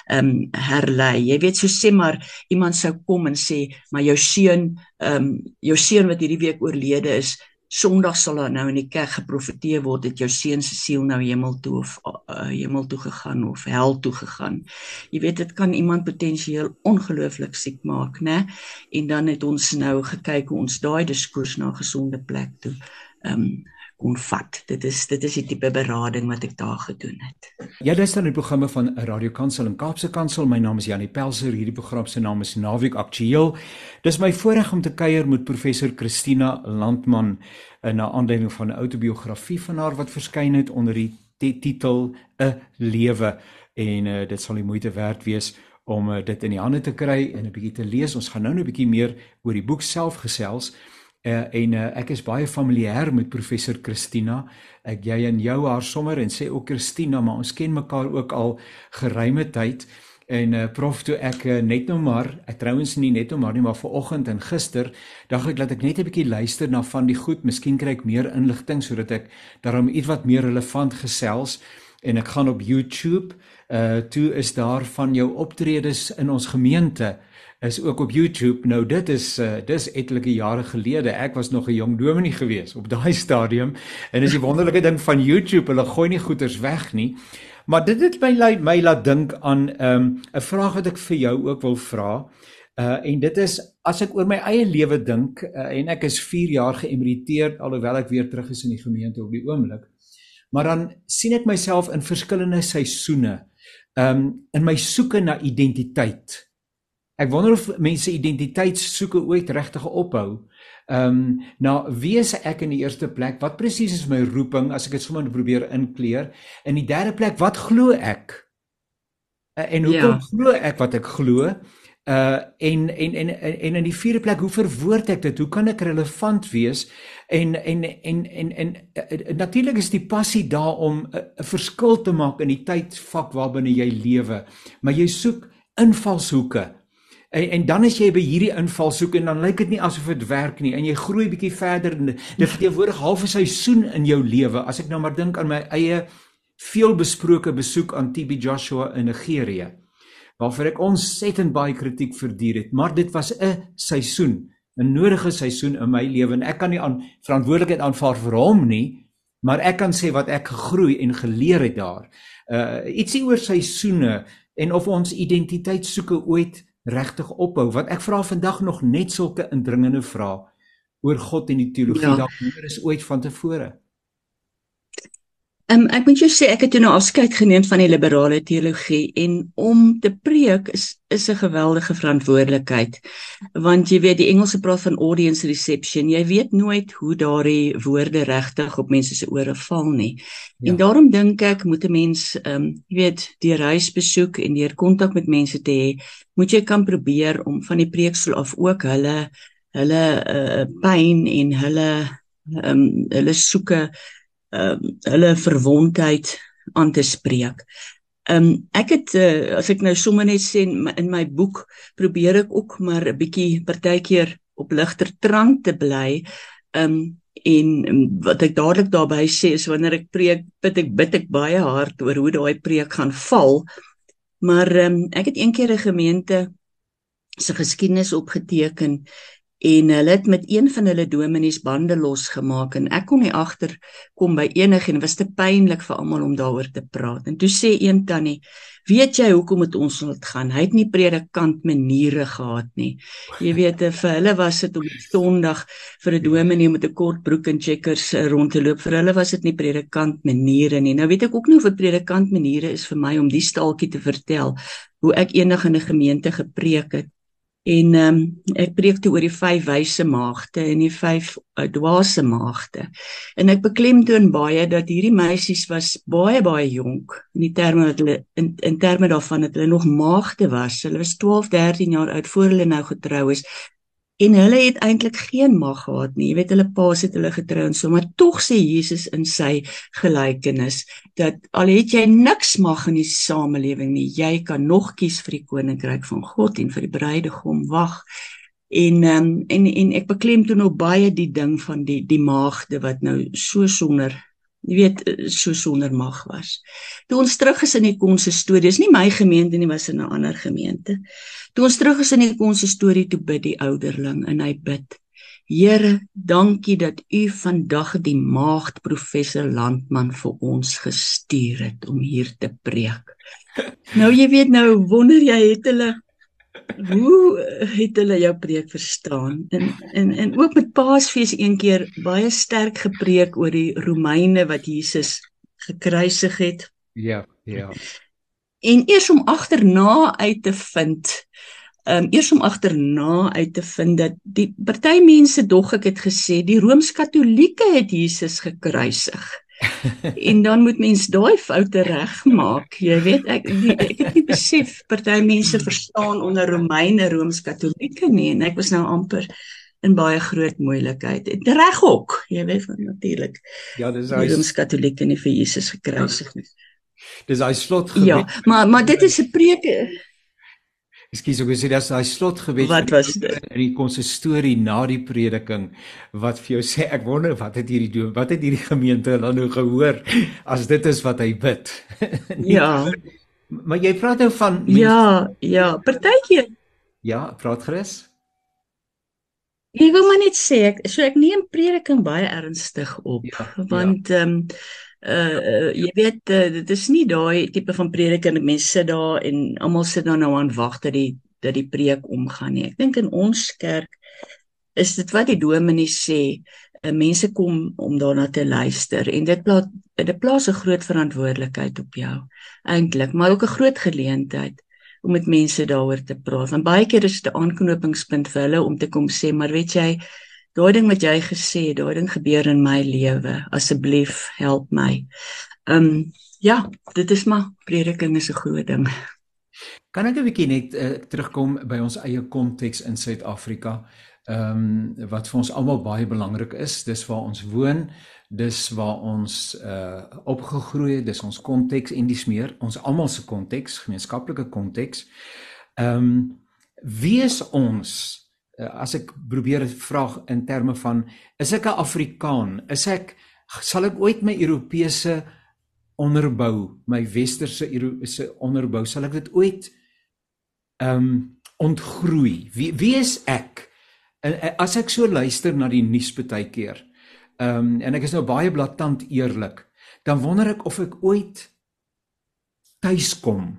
ehm um, herlei. Jy weet so sê maar iemand sou kom en sê maar jou seun ehm um, jou seun wat hierdie week oorlede is, Sondag sal daar nou in die kerk geprofeteer word dat jou seun se siel nou hemel toe of uh, hemel toe gegaan of hel toe gegaan. Jy weet dit kan iemand potensieel ongelooflik siek maak, né? En dan het ons nou gekyk hoe ons daai diskurs na 'n gesonde plek toe ehm um, kon vat. Dit is dit is die tipe berading wat ek daar gedoen het. Jy luister na die programme van Radio Kansel en Kaapse Kansel. My naam is Janie Pelser. Hierdie program se naam is Naweek Aktueel. Dis my voorreg om te kuier met professor Christina Landman in 'n aanleiding van 'n outobiografie van haar wat verskyn het onder die titel 'n lewe en uh, dit sal die moeite werd wees om uh, dit in die hande te kry en 'n bietjie te lees. Ons gaan nou 'n bietjie meer oor die boek self gesels. Uh, en uh, ek is baie familier met professor Christina. Ek jy en jou haar sommer en sê ook Christina, maar ons ken mekaar ook al geruime tyd. En uh, prof toe ek uh, net nou maar, ek trouens nie net nou maar nie, maar vanoggend en gister, dink ek dat ek net 'n bietjie luister na van die goed, miskien kry ek meer inligting sodat ek daarom iets wat meer relevant gesels en ek gaan op YouTube. Uh toe is daar van jou optredes in ons gemeente is ook op YouTube. Nou dit is uh dis etlike jare gelede. Ek was nog 'n jong dominee gewees op daai <laughs> stadium en is die wonderlike ding van YouTube, hulle gooi nie goeders weg nie. Maar dit het my my laat dink aan 'n um, vraag wat ek vir jou ook wil vra. Uh en dit is as ek oor my eie lewe dink uh, en ek is 4 jaar geëmeriteerd alhoewel ek weer terug is in die gemeente op die oomblik. Maar dan sien ek myself in verskillende seisoene. Um in my soeke na identiteit. Ek wonder of mense identiteitssoeke ooit regtig ophou. Ehm um, nou wie is ek in die eerste plek? Wat presies is my roeping as ek dit sommer probeer inkleer? In die derde plek, wat glo ek? Uh, en hoekom ja. glo ek wat ek glo? Uh en en en en in die vierde plek, hoe verwoord ek dit? Hoe kan ek relevant wees? En en en en en, en natuurlik is die passie daar om 'n verskil te maak in die tydvak waarbinne jy lewe. Maar jy soek invalshoeke. En en dan as jy by hierdie inval soek en dan lyk dit nie asof dit werk nie en jy groei bietjie verder en dit verteenwoordig half 'n seisoen in jou lewe. As ek nou maar dink aan my eie veelbesproke besoek aan TB Joshua in Nigerië waarvoor ek ontsettend baie kritiek verduur het, maar dit was 'n seisoen, 'n nodige seisoen in my lewe en ek kan nie aan verantwoordelikheid aanvaar vir hom nie, maar ek kan sê wat ek gegroei en geleer het daar. Uh ietsie oor seisoene en of ons identiteit soeke ooit regtig ophou want ek vra vandag nog net sulke indringende vrae oor God en die teologie ja. dalk meer is ooit van tevore. Um, ek moet jou sê ek het toe nou afskeid geneem van die liberale teologie en om te preek is is 'n geweldige verantwoordelikheid. Want jy weet die Engelse praat van audience reception. Jy weet nooit hoe daardie woorde regtig op mense se ore val nie. Ja. en daarom dink ek moet 'n mens um, jy weet die reisbesoek en deur kontak met mense te hê moet jy kan probeer om van die preeksel af ook hulle hulle uh, pyn en hulle um, hulle soeke ehm uh, hulle verwondheid aan te spreek. Ehm um, ek het uh, as ek nou sommer net sê in, in my boek probeer ek ook maar 'n bietjie partykeer op ligter trant te bly. Ehm um, en um, wat ek dadelik daarby sê is wanneer ek preek, bid ek bid ek baie hard oor hoe daai preek gaan val. Maar ehm um, ek het een keer 'n gemeente se geskiedenis opgeteken en hulle het met een van hulle dominees bande losgemaak en ek kon nie agter kom by enige en was te pynlik vir almal om daaroor te praat. En toe sê een tannie, "Weet jy hoekom het ons moet gaan? Hy het nie predikant maniere gehad nie." Jy weet, vir hulle was dit op Sondag vir 'n dominee met 'n kort broek en checkers eh, rond te loop. Vir hulle was dit nie predikant maniere nie. Nou weet ek ook nie of dit predikant maniere is vir my om die staaltjie te vertel hoe ek eendag in 'n gemeente gepreek het En ehm um, ek preek toe oor die vyf wyse maagde en die vyf uh, dwaase maagde. En ek beklemtoon baie dat hierdie meisies was baie baie jonk in die terme dat hulle in, in terme daarvan dat hulle nog maagde was. Hulle was 12, 13 jaar oud voor hulle nou getrou is en hulle het eintlik geen mag gehad nie. Jy weet hulle paas het hulle getrou en so, maar tog sê Jesus in sy gelykenis dat al het jy niks mag in die samelewing nie, jy kan nog kies vir die koninkryk van God en vir die bruidegom wag. En um, en en ek beklemtoon nou baie die ding van die die maagde wat nou so sonder jy weet so sonder mag was. Toe ons terug is in die konsistorie, dis nie my gemeente nie, was in 'n ander gemeente. Toe ons terug is in die konsistorie toe bid die ouderling en hy bid: Here, dankie dat u vandag die maagd professor Landman vir ons gestuur het om hier te preek. <laughs> Nou jy weet nou wonder jy het hulle hoe het hulle jou preek verstaan? En en en ook met Paasfees een keer baie sterk gepreek oor die Romeine wat Jesus gekruisig het. Ja, ja. En eers om agterna uit te vind, ehm um, eers om agterna uit te vind dat die party mense dog ek het gesê die Rooms-Katolieke het Jesus gekruisig en dan moet mens daai foute regmaak. Jy weet ek die, ek het nie besef party mense verstaan onder Romeine Rooms-Katolieke nie en ek was nou amper in baie groot moeilikheid. Dit reg ook, jy weet natuurlik. Ja, dis hy Rooms-Katolieke nie vir Jesus gekruisig nie. Dis hy slot gebed. Ja, maar maar dit is 'n preek Ekskuus, ek sê dis daai slotgebed Wat was dit? in die konsistorie na die prediking wat vir jou sê ek wonder wat het hierdie doen? Wat het hierdie gemeente dan nou gehoor as dit is wat hy bid? <laughs> ja. Maar jy praat nou van mense, Ja, ja, partykeer. Ja, praat gerus. Ek wil maar net sê ek so ek neem prediking baie ernstig op ja, want ja. ehm ja. um, uh, jy weet uh, dit is nie daai tipe van prediking mense sit daar en almal sit dan nou aan wag dat die dat die preek omgaan nie. Ek dink in ons kerk is dit wat die dominee sê, uh, mense kom om daarna te luister en dit plaas dit plaas 'n groot verantwoordelikheid op jou eintlik, maar ook 'n groot geleentheid om met mense daaroor te praat. Want baie keer is dit 'n aanknopingspunt vir hulle om te kom sê, maar weet jy, daai ding wat jy gesê het, daai ding gebeur in my lewe. Asseblief help my. Ehm um, ja, dit is maar prediking is 'n groot ding. Kan ek 'n bietjie net uh, terugkom by ons eie konteks in Suid-Afrika? Ehm um, wat vir ons almal baie belangrik is, dis waar ons woon dis waar ons uh opgegroei het, dis ons konteks en dis meer ons almal se konteks, gemeenskaplike konteks. Ehm um, wie is ons as ek probeer vra in terme van is ek 'n Afrikaan? Is ek sal ek ooit my Europese onderbou, my westerse Europese onderbou, sal ek dit ooit ehm um, ontgroei? Wie wie is ek? En as ek so luister na die nuus baie keer, Ehm um, en ek is nou baie blaatant eerlik. Dan wonder ek of ek ooit tuis kom.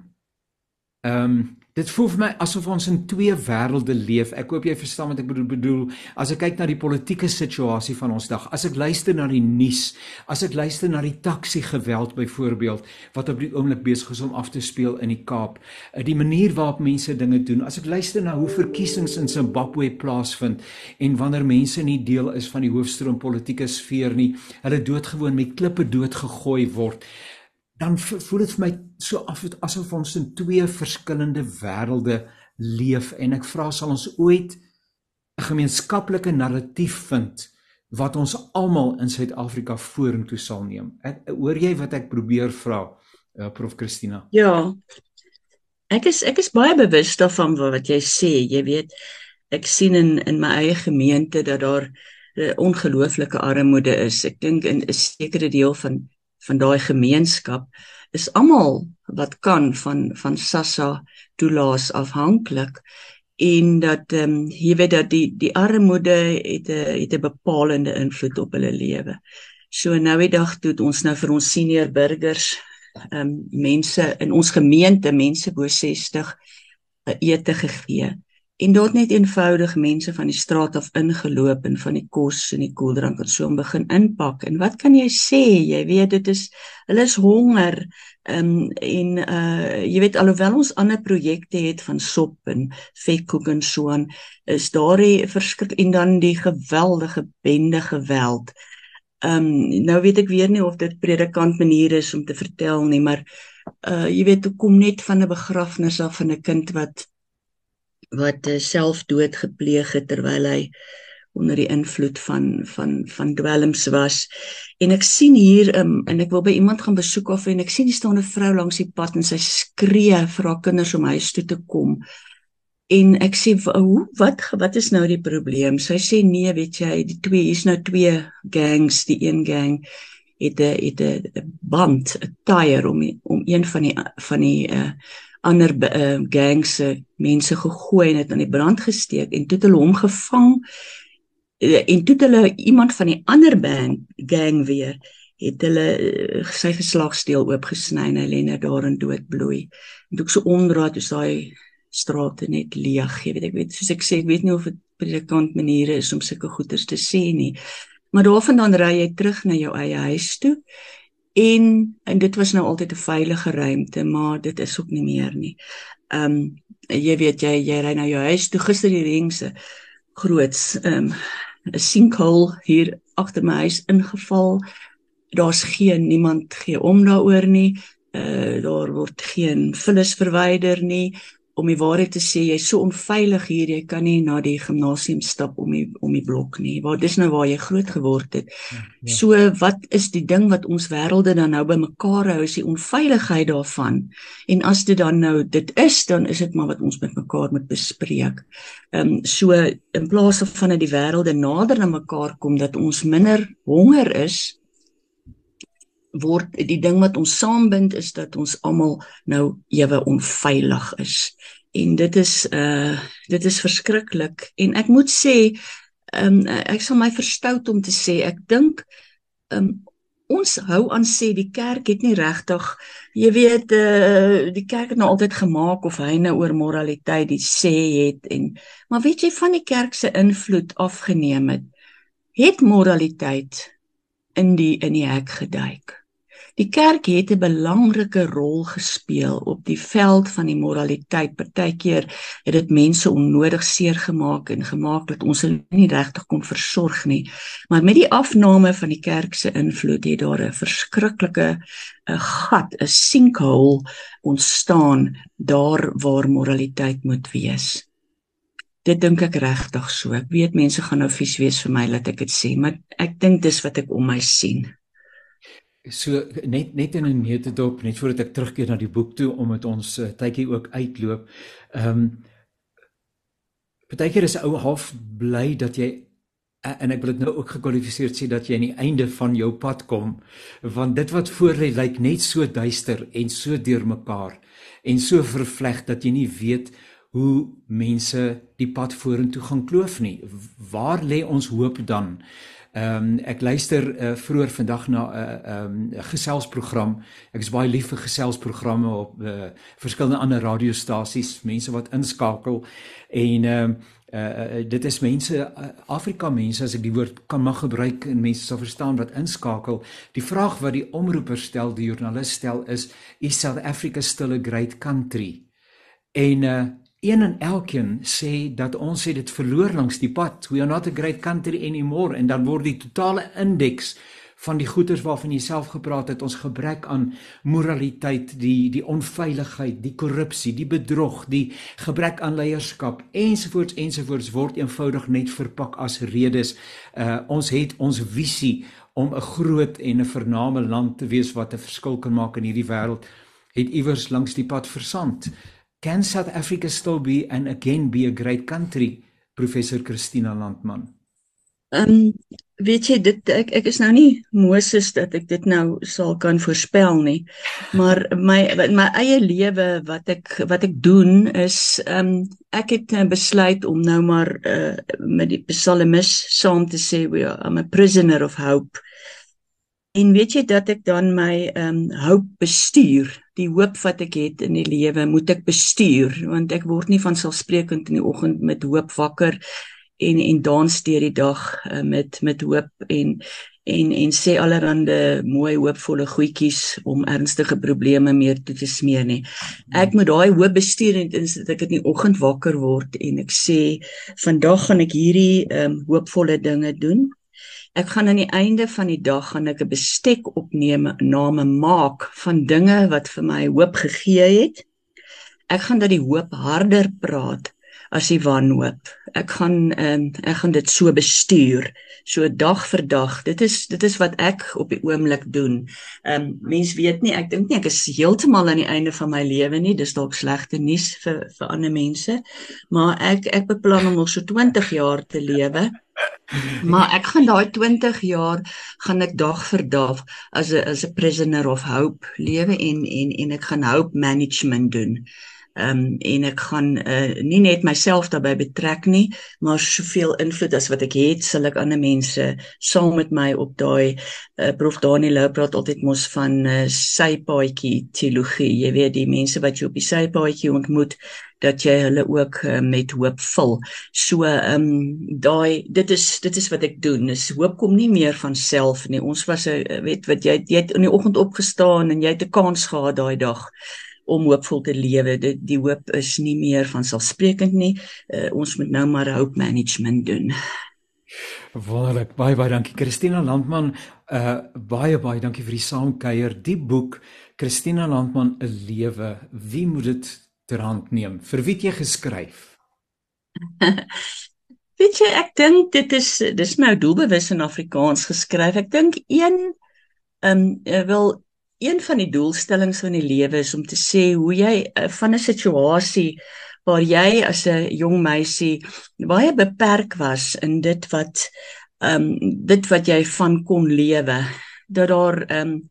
Ehm um, dit voel vir my asof ons in twee wêrelde leef. Ek hoop jy verstaan wat ek bedoel. bedoel as ek kyk na die politieke situasie van ons dag, as ek luister na die nuus, as ek luister na die taxi geweld byvoorbeeld wat op die oomblik besig is om af te speel in die Kaap, eh, die manier waarop mense dinge doen, as ek luister na hoe verkiesings in Zimbabwe plaasvind en wanneer mense nie deel is van die hoofstroom politieke sfeer nie, hulle doodgewoon met klippe doodgegooi word dan voel dit vir my so af asof ons in twee verskillende wêrelde leef en ek vra sal ons ooit 'n gemeenskaplike narratief vind wat ons almal in Suid-Afrika vorentoe sal neem. Ek hoor jy wat ek probeer vra uh, Prof Christina? Ja. Ek is ek is baie bewus daarvan wat jy sê, jy weet ek sien in in my eie gemeente dat daar 'n uh, ongelooflike armoede is. Ek dink in 'n sekere deel van van daai gemeenskap is almal wat kan van van Sassa toelaas afhanklik en dat ehm um, jy weet dat die die armoede het 'n het 'n bepalende invloed op hulle lewe. So nou die dag toe ons nou vir ons senior burgers ehm um, mense in ons gemeente mense bo 60 'n ete gegee en daar het net eenvoudig mense van die straat af ingeloop en van die kos en die koeldrank en so om begin inpak. En wat kan jy sê? Jy weet dit is hulle is honger um, en uh jy weet alhoewel ons ander projekte het van sop en vetkoek en so aan is daar die verskrik en dan die geweldige bende geweld. Um nou weet ek weer nie of dit predikant manier is om te vertel nie maar uh jy weet hoe kom net van 'n begrafnis af van 'n kind wat wat uh, selfdood gepleeg het terwyl hy onder die invloed van van van dwelms was. En ek sien hier um, en ek wil by iemand gaan besoek of en ek sien die staan 'n vrou langs die pad en sy skree vir haar kinders om huis toe te kom. En ek sê hoe wat wat is nou die probleem? Sy sê nee, weet jy, die twee hier's nou twee gangs, die een gang het 'n het 'n band, 'n tyre om om een van die van die uh ander uh, gangs se mense gegooi en dit aan die brand gesteek en toe het hulle hom gevang uh, en toe het hulle iemand van die ander band gang weer het hulle uh, sy geslagsteel oopgesny en hy lê net daar in doodbloei en toe ek so onraad is daai strate net leeg jy weet ek weet soos ek sê ek weet nie of dit predikant maniere is om sulke goeders te sê nie. Maar daarvandaan ry jy terug na jou eie huis toe en en dit was nou altyd 'n veilige ruimte maar dit is ook nie meer nie. Ehm um, jy weet jy jy ry na jou huis toe gister die rengse groots ehm um, 'n sinkhole hier agter my huis ingeval. Daar's geen niemand gee om daaroor nie. Uh daar word geen vullis verwyder nie. Om die waarheid te sê, jy's so onveilig hier, jy kan nie na die gimnasium stap om die om die blok nie. Waar dis nou waar jy groot geword het. Ja, ja. So wat is die ding wat ons wêrelde dan nou bymekaar hou, is die onveiligheid daarvan. En as dit dan nou dit is, dan is dit maar wat ons met mekaar moet bespreek. Ehm um, so in plaas van dat die wêrelde nader na mekaar kom dat ons minder honger is word die ding wat ons saambind is dat ons almal nou ewe onveilig is. En dit is uh dit is verskriklik en ek moet sê um ek sal my verstout om te sê ek dink um ons hou aan sê die kerk het nie regtig jy weet uh die kerk het nou altyd gemaak of hy nou oor moraliteit die sê het en maar weet jy van die kerk se invloed afgeneem het het moraliteit in die in die hek geduik Die kerk het 'n belangrike rol gespeel op die veld van die moraliteit. Partykeer het dit mense onnodig seer gemaak en gemaak dat ons hulle nie regtig kon versorg nie. Maar met die afname van die kerk se invloed het daar 'n verskriklike 'n gat, 'n sinkhole ontstaan daar waar moraliteit moet wees. Dit dink ek regtig so. Ek weet mense gaan nou vies wees vir my dat ek dit sê, maar ek dink dis wat ek om my sien so net net in 'n neutedop net voordat ek terugkeer na die boek toe om dit ons uh, tydjie ook uitloop. Ehm um, Partykeer is 'n ou half bly dat jy en ek wil dit nou ook gekwalifiseer sê dat jy aan die einde van jou pad kom want dit wat voor lê lyk net so duister en so deurmekaar en so vervleg dat jy nie weet hoe mense die pad vorentoe gaan kloof nie. Waar lê ons hoop dan? Ehm um, ek luister uh, vroeër vandag na 'n uh, ehm um, geselsprogram. Ek is baie lief vir geselsprogramme op uh, verskillende ander radiostasies, mense wat inskakel en ehm um, uh, dit is mense Afrika mense as ek die woord kan mag gebruik en mense sal verstaan wat inskakel. Die vraag wat die omroeper stel, die joernalis stel is is South Africa still a great country? En uh, een en elkeen sê dat ons het dit verloor langs die pad. We are not a great country anymore en dan word die totale indeks van die goeders waarvan jy self gepraat het, ons gebrek aan moraliteit, die die onveiligheid, die korrupsie, die bedrog, die gebrek aan leierskap ensovoorts ensovoorts word eenvoudig net verpak as redes. Uh ons het ons visie om 'n groot en 'n vername land te wees wat 'n verskil kan maak in hierdie wêreld het iewers langs die pad versand. Can South Africa still be and again be a great country? Professor Christina Landman. Ehm um, weet jy dit ek ek is nou nie Moses dat ek dit nou sal kan voorspel nie. Maar my my eie lewe wat ek wat ek doen is ehm um, ek het uh, besluit om nou maar uh, met die psalmis saam te sê we are I'm a prisoner of hope. En weet jy dat ek dan my ehm um, hoop bestuur, die hoop wat ek het in die lewe, moet ek bestuur want ek word nie van selfsprekend in die oggend met hoop wakker en en dans deur die dag uh, met met hoop en en en sê allerhande mooi hoopvolle goedjies om ernstige probleme meer toe te smeer nie. Ek moet daai hoop bestuur en dat ek in die oggend wakker word en ek sê vandag gaan ek hierdie ehm um, hoopvolle dinge doen Ek gaan aan die einde van die dag gaan ek 'n bestek opneem, name maak van dinge wat vir my hoop gegee het. Ek gaan dat die hoop harder praat as die wanhoop. Ek gaan ehm um, ek gaan dit so bestuur, so dag vir dag. Dit is dit is wat ek op die oomblik doen. Ehm um, mense weet nie, ek dink nie ek is heeltemal aan die einde van my lewe nie. Dis dalk slegte nuus vir vir ander mense, maar ek ek beplan om nog so 20 jaar te lewe. Maar ek gaan daai 20 jaar gaan ek dag vir dag as 'n as 'n prisoner of hope lewe en en en ek gaan hope management doen. Ehm um, en ek gaan uh, nie net myself daarbey betrek nie, maar soveel invloed as wat ek het, sal ek ander mense saam met my op daai uh, prof Daniel Lou praat altyd mos van uh, sypaadjie teologie. Jy weet die mense wat jy op die sypaadjie ontmoet, dat jy hulle ook uh, met hoop vul. So ehm um, daai dit is dit is wat ek doen. Dis hoop kom nie meer van self nie. Ons was 'n uh, weet wat jy jy het in die oggend opgestaan en jy het 'n kans gehad daai dag om hoopvol te lewe. Dit die hoop is nie meer van selfsprekend nie. Uh, ons moet nou maar hope management doen. Wonderlik. Baie baie dankie Christina Landman. Uh baie baie dankie vir die saamkuier. Die boek Christina Landman 'n lewe. Wie moet dit ter hand neem. Vir wie het jy geskryf? <laughs> Weet jy, ek dink dit is dis my doelbewus in Afrikaans geskryf. Ek dink een ehm um, wel een van die doelstellings van die lewe is om te sê hoe jy uh, van 'n situasie waar jy as 'n jong meisie baie beperk was in dit wat ehm um, dit wat jy van kon lewe dat daar ehm um,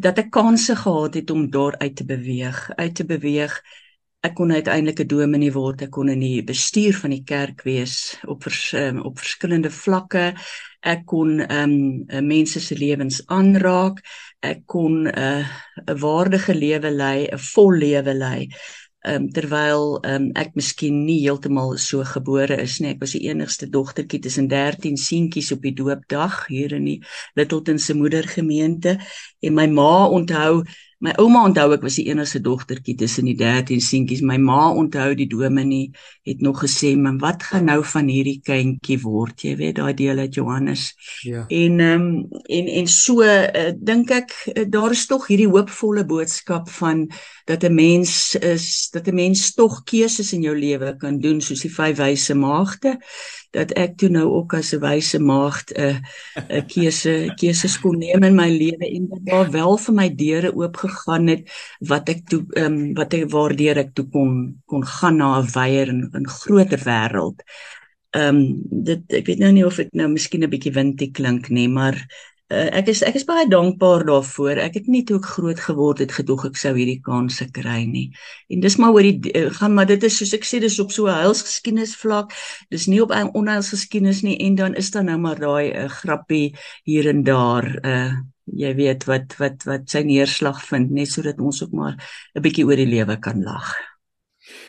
dat ek kansse gehad het om daar uit te beweeg, uit te beweeg ek kon uiteindelik 'n dominee word, ek kon in die bestuur van die kerk wees op vers, um, op verskillende vlakke. Ek kon ehm um, mense se lewens aanraak. Ek kon 'n uh, 'n waardige lewe lei, 'n vol lewe lei. Ehm um, terwyl ehm um, ek miskien nie heeltemal so gebore is nie. Ek was die enigste dogtertjie tussen 13 seentjies op die doopdag hier in die Littleton se moedergemeente en my ma onthou My ouma onthou ek was die enigste dogtertjie tussen die 13 seentjies. My ma onthou die dominee het nog gesê, "Man, wat gaan nou van hierdie kindjie word?" Jy weet daai deel uit Johannes. Ja. En ehm um, en en so uh, dink ek uh, daar is tog hierdie hoopvolle boodskap van dat 'n mens is dat 'n mens tog keuses in jou lewe kan doen soos die vyf wyse maagde dat ek toe nou ook as 'n wyse maagd 'n 'n keuse keuses kon neem in my lewe en dat daar wel vir my deure oop gegaan het wat ek toe ehm um, wat ek waardeur ek toe kon kon gaan na 'n wyeer en 'n groter wêreld. Ehm um, dit ek weet nou nie of dit nou miskien 'n bietjie windie klink nie, maar uh, ek is ek is baie dankbaar daarvoor. Ek het nie toe ek groot geword het gedog ek sou hierdie kanse kry nie. En dis maar oor die uh, gaan maar dit is soos ek sê dis op so 'n heilsgeskiedenis vlak. Dis nie op 'n onheilsgeskiedenis nie en dan is daar nou maar daai uh, grappie hier en daar uh jy weet wat wat wat sy neerslag vind net sodat ons ook maar 'n bietjie oor die lewe kan lag.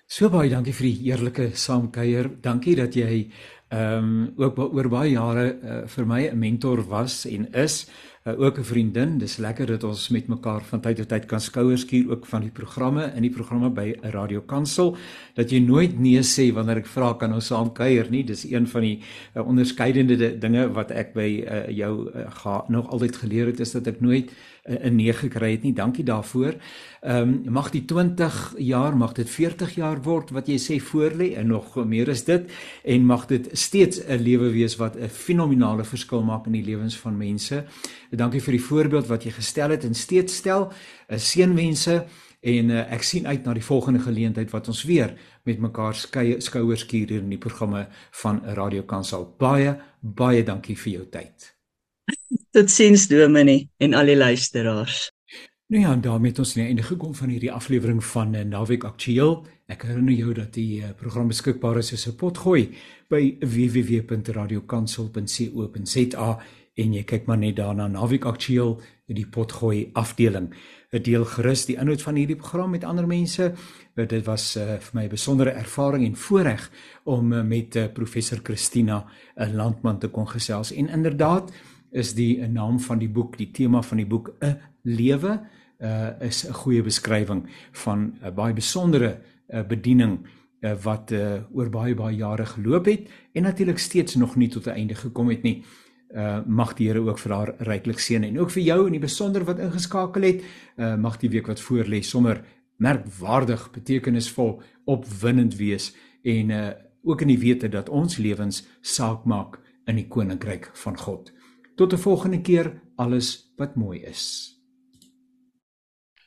So baie dankie vir die eerlike saamkuier. Dankie dat jy ehm um, ook oor baie jare uh, vir my 'n mentor was en is uh, ook 'n vriendin. Dis lekker dat ons met mekaar van tyd tot tyd kan skouers skuur ook van die programme in die programme by 'n Radio Kansel dat jy nooit nee sê wanneer ek vra kan ons saam kuier nie. Dis een van die uh, onderskeidende dinge wat ek by uh, jou uh, nog altyd geleer het is dat ek nooit 'n nee gekry het nie. Dankie daarvoor. Ehm um, mag die 20 jaar, mag dit 40 jaar word wat jy sê voorlê en nog meer is dit en mag dit steeds 'n lewe wees wat 'n fenominale verskil maak in die lewens van mense. Dankie vir die voorbeeld wat jy gestel het en steeds stel. 'n Seënwense en uh, ek sien uit na die volgende geleentheid wat ons weer met mekaar skouers skuur hier in die programme van Radio Kansel. Baie baie dankie vir jou tyd. Totsiens Dominee en al die luisteraars. Nou ja, daarmee het ons aan die einde gekom van hierdie aflewering van eh, Naweek Aktueel. Ek herinner jou dat die uh, program beskikbaar is as 'n potgooi by www.radiokansel.co.za en jy kyk maar net daarna Naweek Aktueel in die potgooi afdeling. Deel gerus die inhoud van hierdie program met ander mense. Dit was uh, vir my 'n besondere ervaring en voorreg om uh, met uh, professor Christina 'n landman te kon gesels en inderdaad is die naam van die boek, die tema van die boek 'n lewe uh is 'n goeie beskrywing van 'n baie besondere uh, bediening uh, wat uh oor baie baie jare geloop het en natuurlik steeds nog nie tot 'n einde gekom het nie. Uh mag die Here ook vir haar ryklik seën en ook vir jou in die besonder wat ingeskakel het. Uh mag die week wat voorlê sommer merkwaardig betekenisvol opwindend wees en uh ook in die wete dat ons lewens saak maak in die koninkryk van God. Tot 'n volgende keer, alles wat mooi is.